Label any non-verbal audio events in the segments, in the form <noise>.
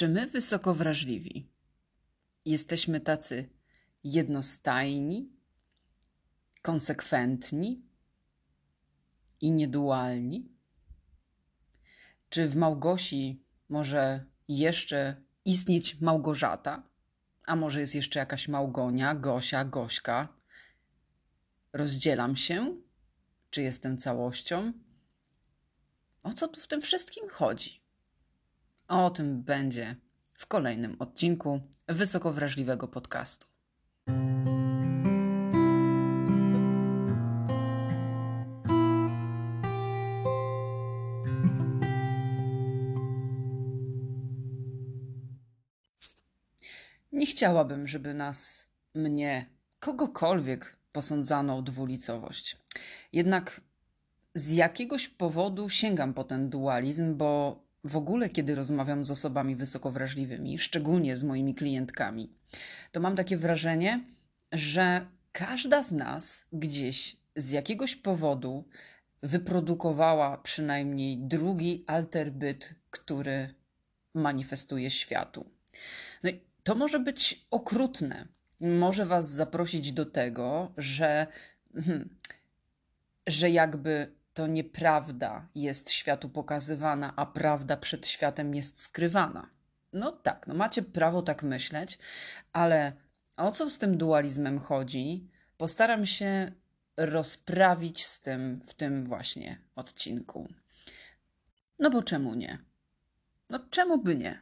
Czy my wysoko wrażliwi jesteśmy tacy jednostajni, konsekwentni i niedualni? Czy w Małgosi może jeszcze istnieć Małgorzata? A może jest jeszcze jakaś Małgonia, Gosia, Gośka? Rozdzielam się? Czy jestem całością? O co tu w tym wszystkim chodzi? O tym będzie w kolejnym odcinku wysoko wrażliwego podcastu. Nie chciałabym, żeby nas, mnie, kogokolwiek posądzano o dwulicowość. Jednak z jakiegoś powodu sięgam po ten dualizm, bo w ogóle, kiedy rozmawiam z osobami wysoko wrażliwymi, szczególnie z moimi klientkami, to mam takie wrażenie, że każda z nas gdzieś z jakiegoś powodu wyprodukowała przynajmniej drugi alterbyt, który manifestuje światu. No i to może być okrutne. Może was zaprosić do tego, że, hmm, że jakby to nieprawda jest światu pokazywana, a prawda przed światem jest skrywana. No tak, no macie prawo tak myśleć, ale o co z tym dualizmem chodzi, postaram się rozprawić z tym w tym właśnie odcinku. No bo czemu nie? No czemu by nie?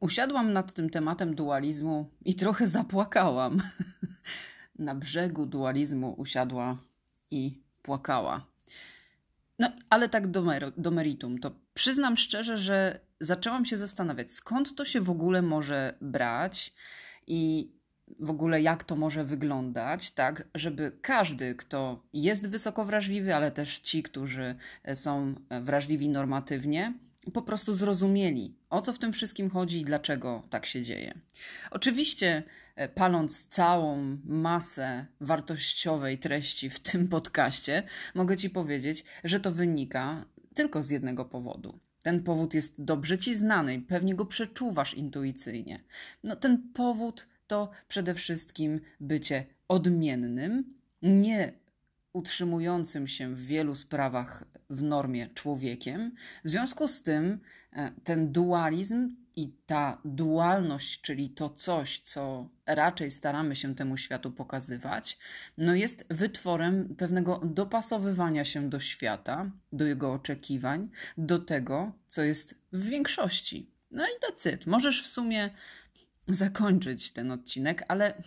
Usiadłam nad tym tematem dualizmu i trochę zapłakałam. <laughs> Na brzegu dualizmu usiadła i płakała. No, ale tak do, mer do meritum, to przyznam szczerze, że zaczęłam się zastanawiać, skąd to się w ogóle może brać i w ogóle jak to może wyglądać, tak, żeby każdy, kto jest wysoko wrażliwy, ale też ci, którzy są wrażliwi normatywnie, po prostu zrozumieli, o co w tym wszystkim chodzi i dlaczego tak się dzieje. Oczywiście, e, paląc całą masę wartościowej treści w tym podcaście, mogę Ci powiedzieć, że to wynika tylko z jednego powodu. Ten powód jest dobrze Ci znany i pewnie go przeczuwasz intuicyjnie. No, ten powód to przede wszystkim bycie odmiennym, nie utrzymującym się w wielu sprawach w normie człowiekiem. W związku z tym e, ten dualizm i ta dualność, czyli to coś, co raczej staramy się temu światu pokazywać, no jest wytworem pewnego dopasowywania się do świata, do jego oczekiwań, do tego, co jest w większości. No i decyd. Możesz w sumie zakończyć ten odcinek, ale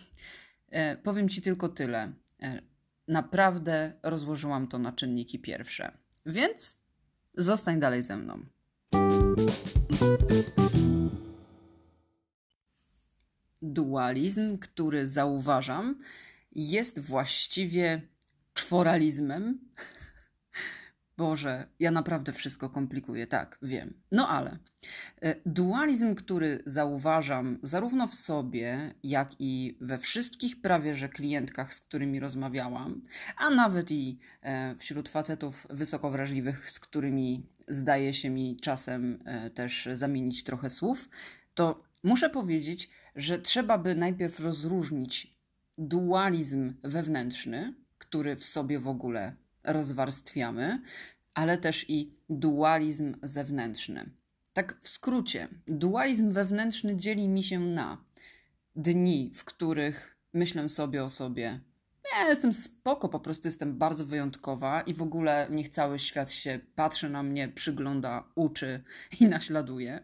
e, powiem Ci tylko tyle. Naprawdę rozłożyłam to na czynniki pierwsze. Więc zostań dalej ze mną. Dualizm, który zauważam, jest właściwie czworalizmem. Boże, ja naprawdę wszystko komplikuję, tak, wiem. No ale e, dualizm, który zauważam zarówno w sobie, jak i we wszystkich prawie że klientkach, z którymi rozmawiałam, a nawet i e, wśród facetów wysoko wrażliwych, z którymi zdaje się mi czasem e, też zamienić trochę słów, to muszę powiedzieć, że trzeba by najpierw rozróżnić dualizm wewnętrzny, który w sobie w ogóle rozwarstwiamy, ale też i dualizm zewnętrzny. Tak w skrócie, dualizm wewnętrzny dzieli mi się na dni, w których myślę sobie o sobie, ja jestem spoko, po prostu jestem bardzo wyjątkowa i w ogóle niech cały świat się patrzy na mnie, przygląda, uczy <laughs> i naśladuje.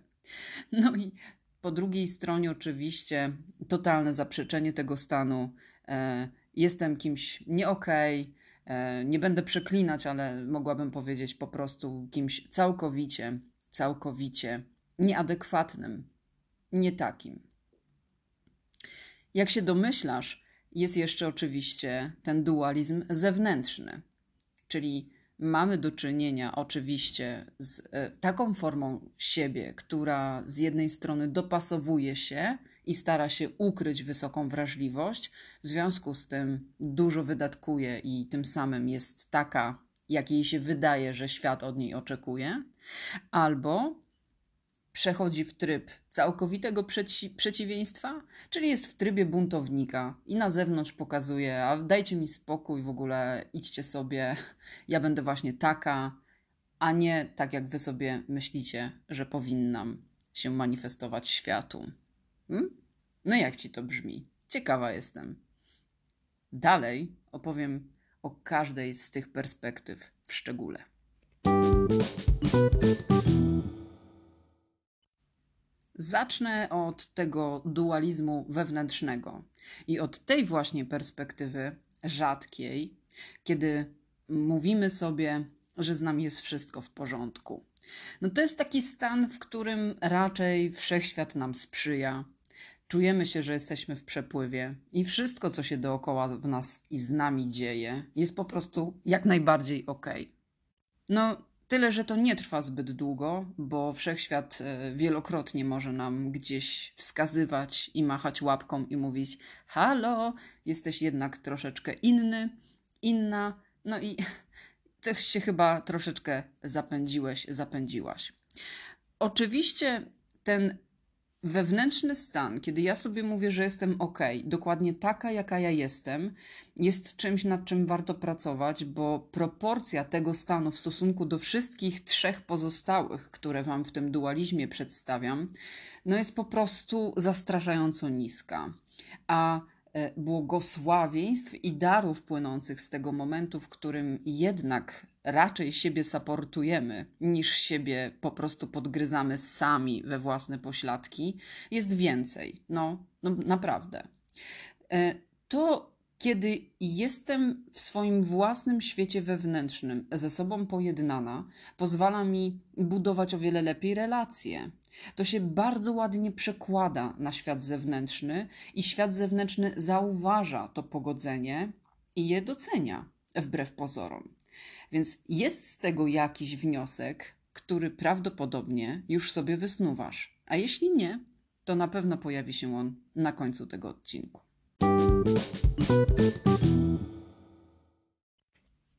No i po drugiej stronie oczywiście totalne zaprzeczenie tego stanu. E, jestem kimś nie okej, okay, nie będę przeklinać, ale mogłabym powiedzieć po prostu kimś całkowicie, całkowicie nieadekwatnym, nie takim. Jak się domyślasz, jest jeszcze oczywiście ten dualizm zewnętrzny, czyli mamy do czynienia oczywiście z e, taką formą siebie, która z jednej strony dopasowuje się i stara się ukryć wysoką wrażliwość, w związku z tym dużo wydatkuje i tym samym jest taka jak jej się wydaje, że świat od niej oczekuje, albo przechodzi w tryb całkowitego przeci przeciwieństwa, czyli jest w trybie buntownika i na zewnątrz pokazuje: A dajcie mi spokój, w ogóle idźcie sobie, ja będę właśnie taka, a nie tak, jak wy sobie myślicie, że powinnam się manifestować światu. Hmm? No jak ci to brzmi? Ciekawa jestem. Dalej opowiem o każdej z tych perspektyw w szczególe. Zacznę od tego dualizmu wewnętrznego i od tej właśnie perspektywy rzadkiej, kiedy mówimy sobie, że z nami jest wszystko w porządku. No to jest taki stan, w którym raczej wszechświat nam sprzyja. Czujemy się, że jesteśmy w przepływie i wszystko, co się dookoła w nas i z nami dzieje, jest po prostu jak najbardziej ok. No, Tyle, że to nie trwa zbyt długo, bo wszechświat e, wielokrotnie może nam gdzieś wskazywać i machać łapką i mówić: Halo, jesteś jednak troszeczkę inny, inna. No i <laughs> też się chyba troszeczkę zapędziłeś, zapędziłaś. Oczywiście ten wewnętrzny stan, kiedy ja sobie mówię, że jestem ok, dokładnie taka, jaka ja jestem, jest czymś, nad czym warto pracować, bo proporcja tego stanu w stosunku do wszystkich trzech pozostałych, które Wam w tym dualizmie przedstawiam, no jest po prostu zastraszająco niska. A e, błogosławieństw i darów płynących z tego momentu, w którym jednak raczej siebie saportujemy, niż siebie po prostu podgryzamy sami we własne pośladki, jest więcej. No, no naprawdę. E, to, kiedy jestem w swoim własnym świecie wewnętrznym, ze sobą pojednana, pozwala mi budować o wiele lepiej relacje. To się bardzo ładnie przekłada na świat zewnętrzny, i świat zewnętrzny zauważa to pogodzenie i je docenia, wbrew pozorom. Więc jest z tego jakiś wniosek, który prawdopodobnie już sobie wysnuwasz. A jeśli nie, to na pewno pojawi się on na końcu tego odcinku.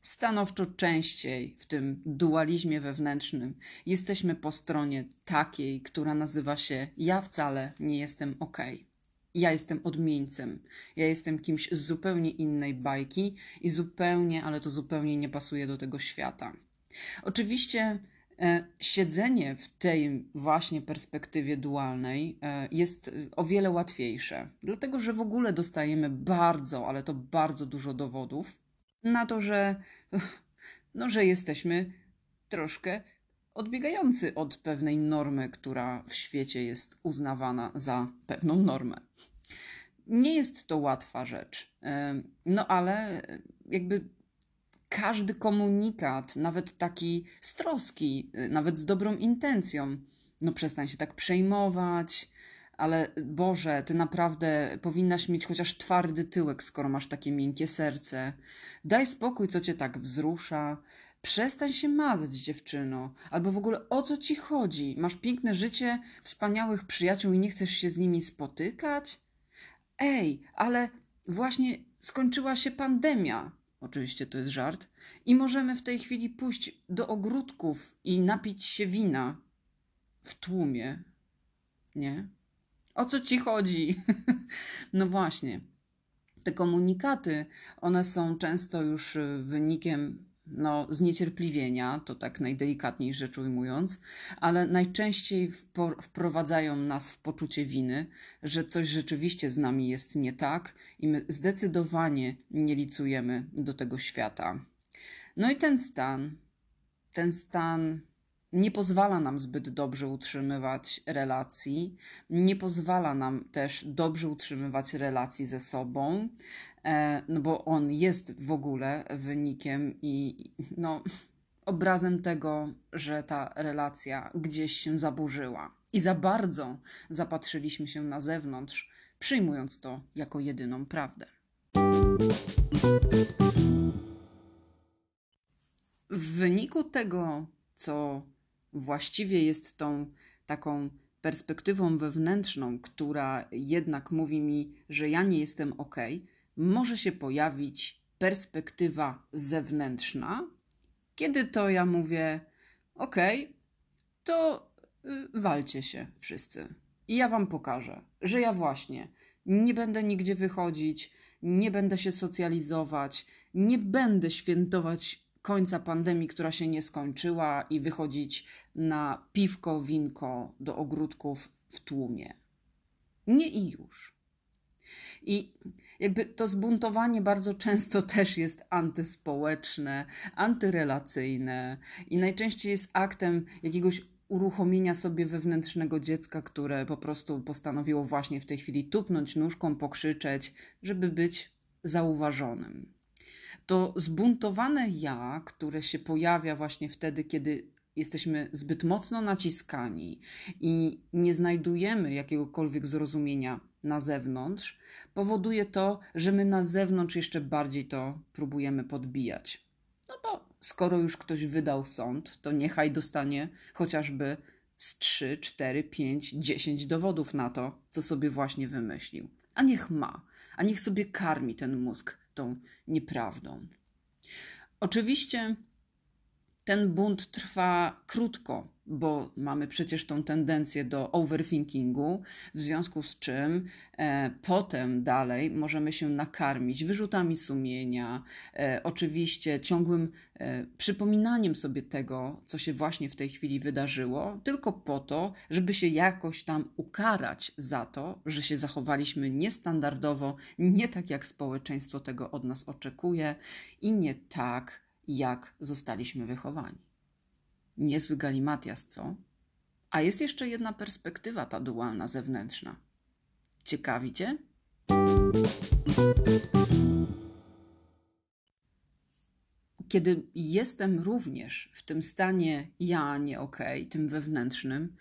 Stanowczo częściej w tym dualizmie wewnętrznym jesteśmy po stronie takiej, która nazywa się Ja wcale nie jestem ok ja jestem odmieńcem. Ja jestem kimś z zupełnie innej bajki i zupełnie, ale to zupełnie nie pasuje do tego świata. Oczywiście e, siedzenie w tej właśnie perspektywie dualnej e, jest o wiele łatwiejsze, dlatego że w ogóle dostajemy bardzo, ale to bardzo dużo dowodów na to, że, no, że jesteśmy troszkę odbiegający od pewnej normy, która w świecie jest uznawana za pewną normę. Nie jest to łatwa rzecz, no ale jakby każdy komunikat, nawet taki z troski, nawet z dobrą intencją, no przestań się tak przejmować, ale Boże, ty naprawdę powinnaś mieć chociaż twardy tyłek, skoro masz takie miękkie serce. Daj spokój, co cię tak wzrusza. Przestań się mazać, dziewczyno. Albo w ogóle o co ci chodzi? Masz piękne życie, wspaniałych przyjaciół i nie chcesz się z nimi spotykać? Ej, ale właśnie skończyła się pandemia. Oczywiście to jest żart. I możemy w tej chwili pójść do ogródków i napić się wina w tłumie. Nie? O co ci chodzi? <laughs> no właśnie. Te komunikaty, one są często już wynikiem no, zniecierpliwienia, to tak najdelikatniej rzecz ujmując, ale najczęściej wprowadzają nas w poczucie winy, że coś rzeczywiście z nami jest nie tak i my zdecydowanie nie licujemy do tego świata. No i ten stan, ten stan nie pozwala nam zbyt dobrze utrzymywać relacji, nie pozwala nam też dobrze utrzymywać relacji ze sobą, E, no bo on jest w ogóle wynikiem i no, obrazem tego, że ta relacja gdzieś się zaburzyła. I za bardzo zapatrzyliśmy się na zewnątrz, przyjmując to jako jedyną prawdę. W wyniku tego, co właściwie jest tą taką perspektywą wewnętrzną, która jednak mówi mi, że ja nie jestem ok, może się pojawić perspektywa zewnętrzna Kiedy to ja mówię, okay, to y, walcie się wszyscy. I ja wam pokażę, że ja właśnie nie będę nigdzie wychodzić, nie będę się socjalizować, nie będę świętować końca pandemii, która się nie skończyła i wychodzić na piwko, winko do ogródków w tłumie. Nie i już. I jakby to zbuntowanie bardzo często <laughs> też jest antyspołeczne, antyrelacyjne i najczęściej jest aktem jakiegoś uruchomienia sobie wewnętrznego dziecka, które po prostu postanowiło właśnie w tej chwili tupnąć nóżką, pokrzyczeć, żeby być zauważonym. To zbuntowane ja, które się pojawia właśnie wtedy, kiedy jesteśmy zbyt mocno naciskani i nie znajdujemy jakiegokolwiek zrozumienia na zewnątrz, powoduje to, że my na zewnątrz jeszcze bardziej to próbujemy podbijać. No bo skoro już ktoś wydał sąd, to niechaj dostanie chociażby z 3, 4, 5, 10 dowodów na to, co sobie właśnie wymyślił. A niech ma, a niech sobie karmi ten mózg tą nieprawdą. Oczywiście ten bunt trwa krótko, bo mamy przecież tą tendencję do overthinkingu, w związku z czym e, potem dalej możemy się nakarmić wyrzutami sumienia, e, oczywiście ciągłym e, przypominaniem sobie tego, co się właśnie w tej chwili wydarzyło, tylko po to, żeby się jakoś tam ukarać za to, że się zachowaliśmy niestandardowo, nie tak jak społeczeństwo tego od nas oczekuje i nie tak, jak zostaliśmy wychowani. Niezły galimatias, co? A jest jeszcze jedna perspektywa, ta dualna zewnętrzna. Ciekawicie? Kiedy jestem również w tym stanie ja, nie okej, okay, tym wewnętrznym,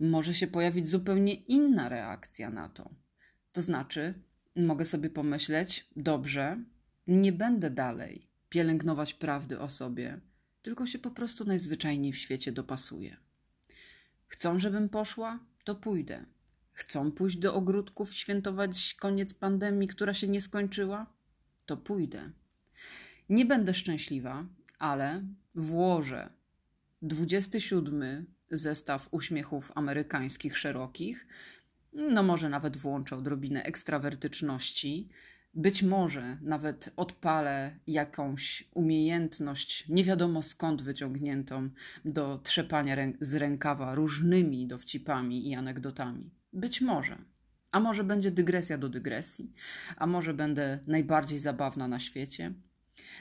może się pojawić zupełnie inna reakcja na to. To znaczy, mogę sobie pomyśleć, dobrze, nie będę dalej pielęgnować prawdy o sobie, tylko się po prostu najzwyczajniej w świecie dopasuje. Chcą, żebym poszła, to pójdę. Chcą pójść do ogródków, świętować koniec pandemii, która się nie skończyła, to pójdę. Nie będę szczęśliwa, ale włożę 27 zestaw uśmiechów amerykańskich szerokich, no może nawet włączę odrobinę ekstrawertyczności, być może nawet odpalę jakąś umiejętność, nie wiadomo skąd wyciągniętą, do trzepania rę z rękawa różnymi dowcipami i anegdotami. Być może. A może będzie dygresja do dygresji, a może będę najbardziej zabawna na świecie.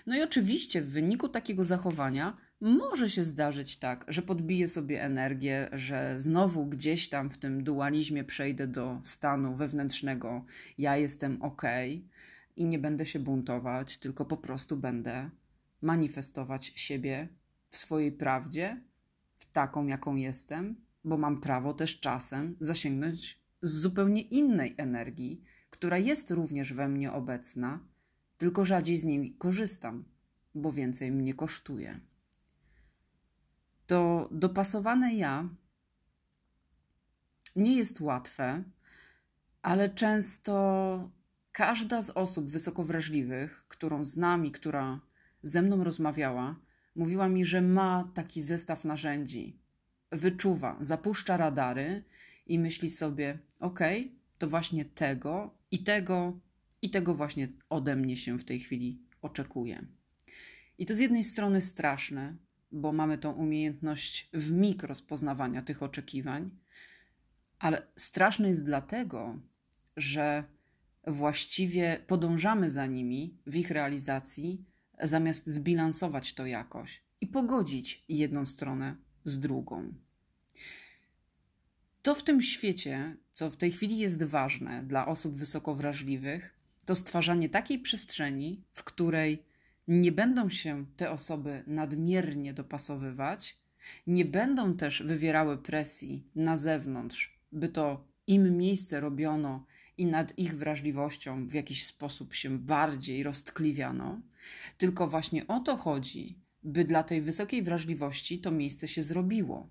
No i oczywiście w wyniku takiego zachowania może się zdarzyć tak, że podbiję sobie energię, że znowu gdzieś tam w tym dualizmie przejdę do stanu wewnętrznego ja jestem ok i nie będę się buntować, tylko po prostu będę manifestować siebie w swojej prawdzie, w taką, jaką jestem, bo mam prawo też czasem zasięgnąć z zupełnie innej energii, która jest również we mnie obecna, tylko rzadziej z niej korzystam, bo więcej mnie kosztuje. To dopasowane ja nie jest łatwe, ale często każda z osób wysoko wrażliwych, którą znam i która ze mną rozmawiała, mówiła mi, że ma taki zestaw narzędzi. Wyczuwa, zapuszcza radary i myśli sobie: OK, to właśnie tego i tego i tego właśnie ode mnie się w tej chwili oczekuje. I to z jednej strony straszne, bo mamy tą umiejętność w mig rozpoznawania tych oczekiwań, ale straszne jest dlatego, że właściwie podążamy za nimi w ich realizacji, zamiast zbilansować to jakoś i pogodzić jedną stronę z drugą. To w tym świecie, co w tej chwili jest ważne dla osób wysoko wrażliwych, to stwarzanie takiej przestrzeni, w której nie będą się te osoby nadmiernie dopasowywać, nie będą też wywierały presji na zewnątrz, by to im miejsce robiono i nad ich wrażliwością w jakiś sposób się bardziej roztkliwiano, tylko właśnie o to chodzi, by dla tej wysokiej wrażliwości to miejsce się zrobiło.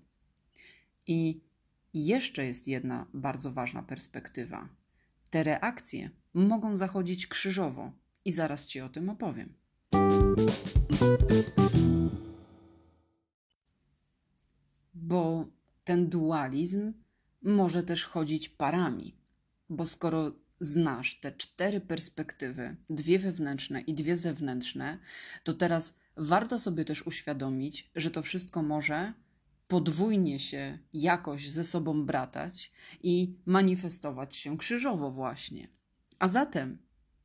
I jeszcze jest jedna bardzo ważna perspektywa. Te reakcje mogą zachodzić krzyżowo i zaraz Ci o tym opowiem. Bo ten dualizm może też chodzić parami, bo skoro znasz te cztery perspektywy, dwie wewnętrzne i dwie zewnętrzne, to teraz warto sobie też uświadomić, że to wszystko może podwójnie się jakoś ze sobą bratać i manifestować się krzyżowo, właśnie. A zatem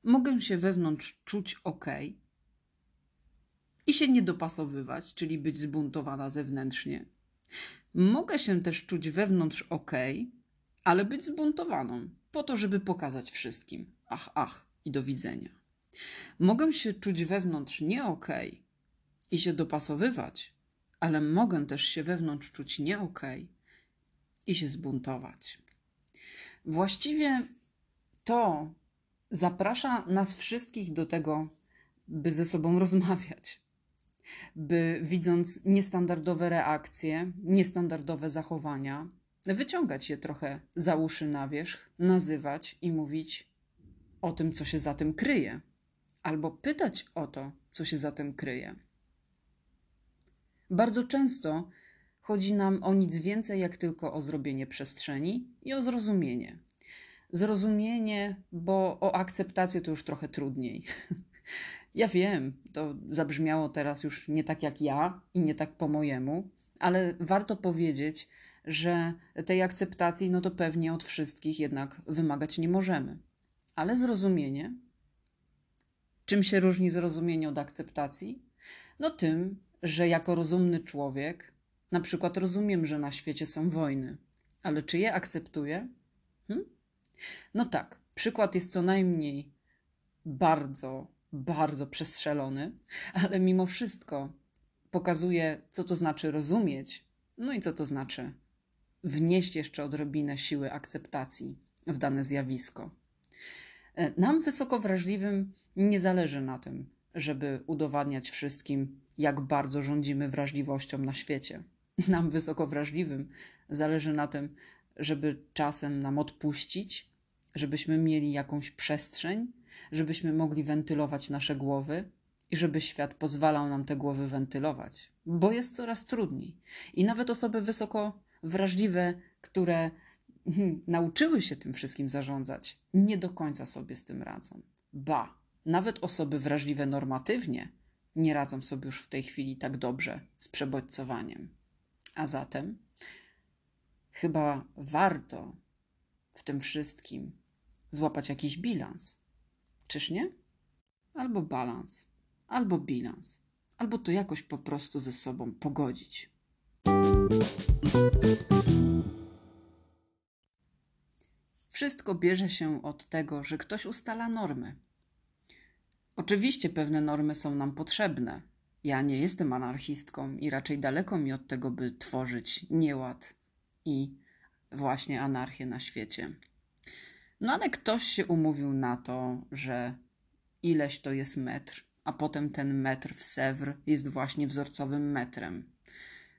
mogę się wewnątrz czuć ok i się nie dopasowywać, czyli być zbuntowana zewnętrznie. Mogę się też czuć wewnątrz ok, ale być zbuntowaną, po to, żeby pokazać wszystkim: ach, ach i do widzenia. Mogę się czuć wewnątrz nie ok i się dopasowywać, ale mogę też się wewnątrz czuć nie ok i się zbuntować. Właściwie to zaprasza nas wszystkich do tego, by ze sobą <laughs> rozmawiać, by widząc niestandardowe reakcje, niestandardowe zachowania, wyciągać je trochę za uszy na wierzch, nazywać i mówić o tym, co się za tym kryje, albo pytać o to, co się za tym kryje. Bardzo często chodzi nam o nic więcej, jak tylko o zrobienie przestrzeni i o zrozumienie. Zrozumienie, bo o akceptację to już trochę trudniej. <laughs> Ja wiem, to zabrzmiało teraz już nie tak jak ja i nie tak po mojemu, ale warto powiedzieć, że tej akceptacji, no to pewnie od wszystkich jednak wymagać nie możemy. Ale zrozumienie. Czym się różni zrozumienie od akceptacji? No tym, że jako rozumny człowiek, na przykład rozumiem, że na świecie są wojny, ale czy je akceptuję? Hm? No tak, przykład jest co najmniej bardzo, bardzo przestrzelony, ale mimo wszystko pokazuje, co to znaczy rozumieć, no i co to znaczy wnieść jeszcze odrobinę siły akceptacji w dane zjawisko. E, nam, wysoko wrażliwym, nie zależy na tym, żeby udowadniać wszystkim, jak bardzo rządzimy wrażliwością na świecie. Nam, wysoko wrażliwym, zależy na tym, żeby czasem nam odpuścić, żebyśmy mieli jakąś przestrzeń, żebyśmy mogli wentylować nasze głowy i żeby świat pozwalał nam te głowy wentylować, bo jest coraz trudniej. I nawet osoby wysoko wrażliwe, które hmm, nauczyły się tym wszystkim zarządzać, nie do końca sobie z tym radzą. Ba, nawet osoby wrażliwe normatywnie nie radzą sobie już w tej chwili tak dobrze z przebodźcowaniem. A zatem chyba warto w tym wszystkim złapać jakiś bilans. Czyż nie? Albo balans, albo bilans, albo to jakoś po prostu ze sobą pogodzić. Wszystko bierze się od tego, że ktoś ustala normy. Oczywiście pewne normy są nam potrzebne. Ja nie jestem anarchistką i raczej daleko mi od tego, by tworzyć nieład i właśnie anarchię na świecie. No ale ktoś się umówił na to, że ileś to jest metr, a potem ten metr w Sewr jest właśnie wzorcowym metrem.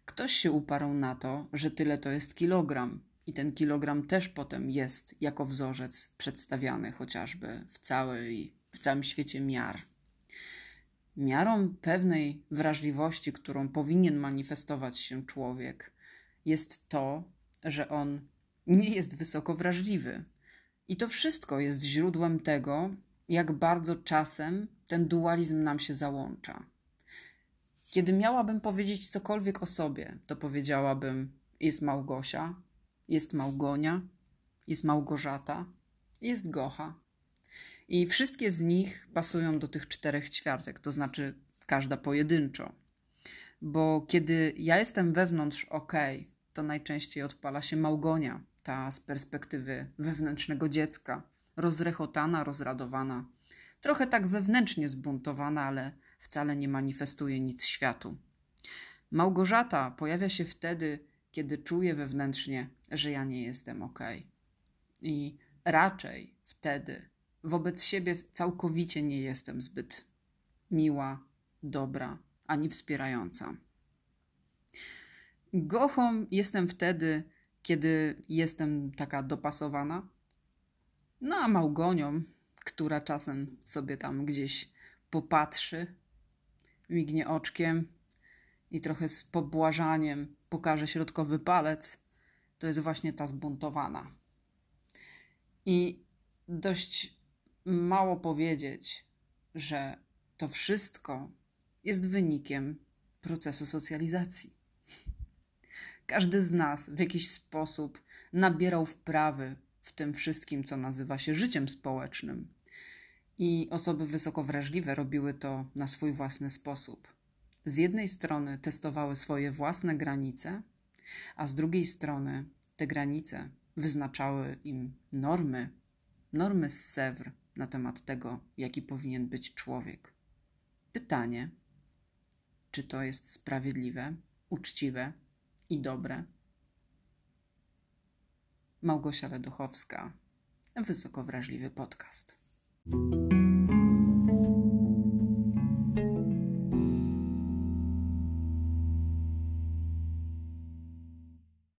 Ktoś się uparł na to, że tyle to jest kilogram, i ten kilogram też potem jest jako wzorzec przedstawiany chociażby w, całej, w całym świecie miar. Miarą pewnej wrażliwości, którą powinien manifestować się człowiek, jest to, że on nie jest wysoko wrażliwy. I to wszystko jest źródłem tego, jak bardzo czasem ten dualizm nam się załącza. Kiedy miałabym powiedzieć cokolwiek o sobie, to powiedziałabym: jest Małgosia, jest Małgonia, jest Małgorzata, jest Gocha. I wszystkie z nich pasują do tych czterech ćwiartek, to znaczy każda pojedynczo. Bo kiedy ja jestem wewnątrz ok, to najczęściej odpala się Małgonia, ta z perspektywy wewnętrznego dziecka, rozrechotana, rozradowana, trochę tak wewnętrznie zbuntowana, ale wcale nie manifestuje nic światu. Małgorzata pojawia się wtedy, kiedy czuję wewnętrznie, że ja nie jestem ok. I raczej wtedy wobec siebie całkowicie nie jestem zbyt miła, dobra ani wspierająca. Gochą jestem wtedy, kiedy jestem taka dopasowana, no a Małgonią, która czasem sobie tam gdzieś popatrzy, mignie oczkiem i trochę z pobłażaniem pokaże środkowy palec, to jest właśnie ta zbuntowana. I dość mało powiedzieć, że to wszystko jest wynikiem procesu socjalizacji. Każdy z nas w jakiś sposób nabierał wprawy w tym wszystkim, co nazywa się życiem społecznym. I osoby wysoko wrażliwe robiły to na swój własny sposób. Z jednej strony testowały swoje własne granice, a z drugiej strony te granice wyznaczały im normy, normy z Sewr na temat tego, jaki powinien być człowiek. Pytanie, czy to jest sprawiedliwe, uczciwe i dobre? Małgosia Leduchowska, wysoko wrażliwy podcast.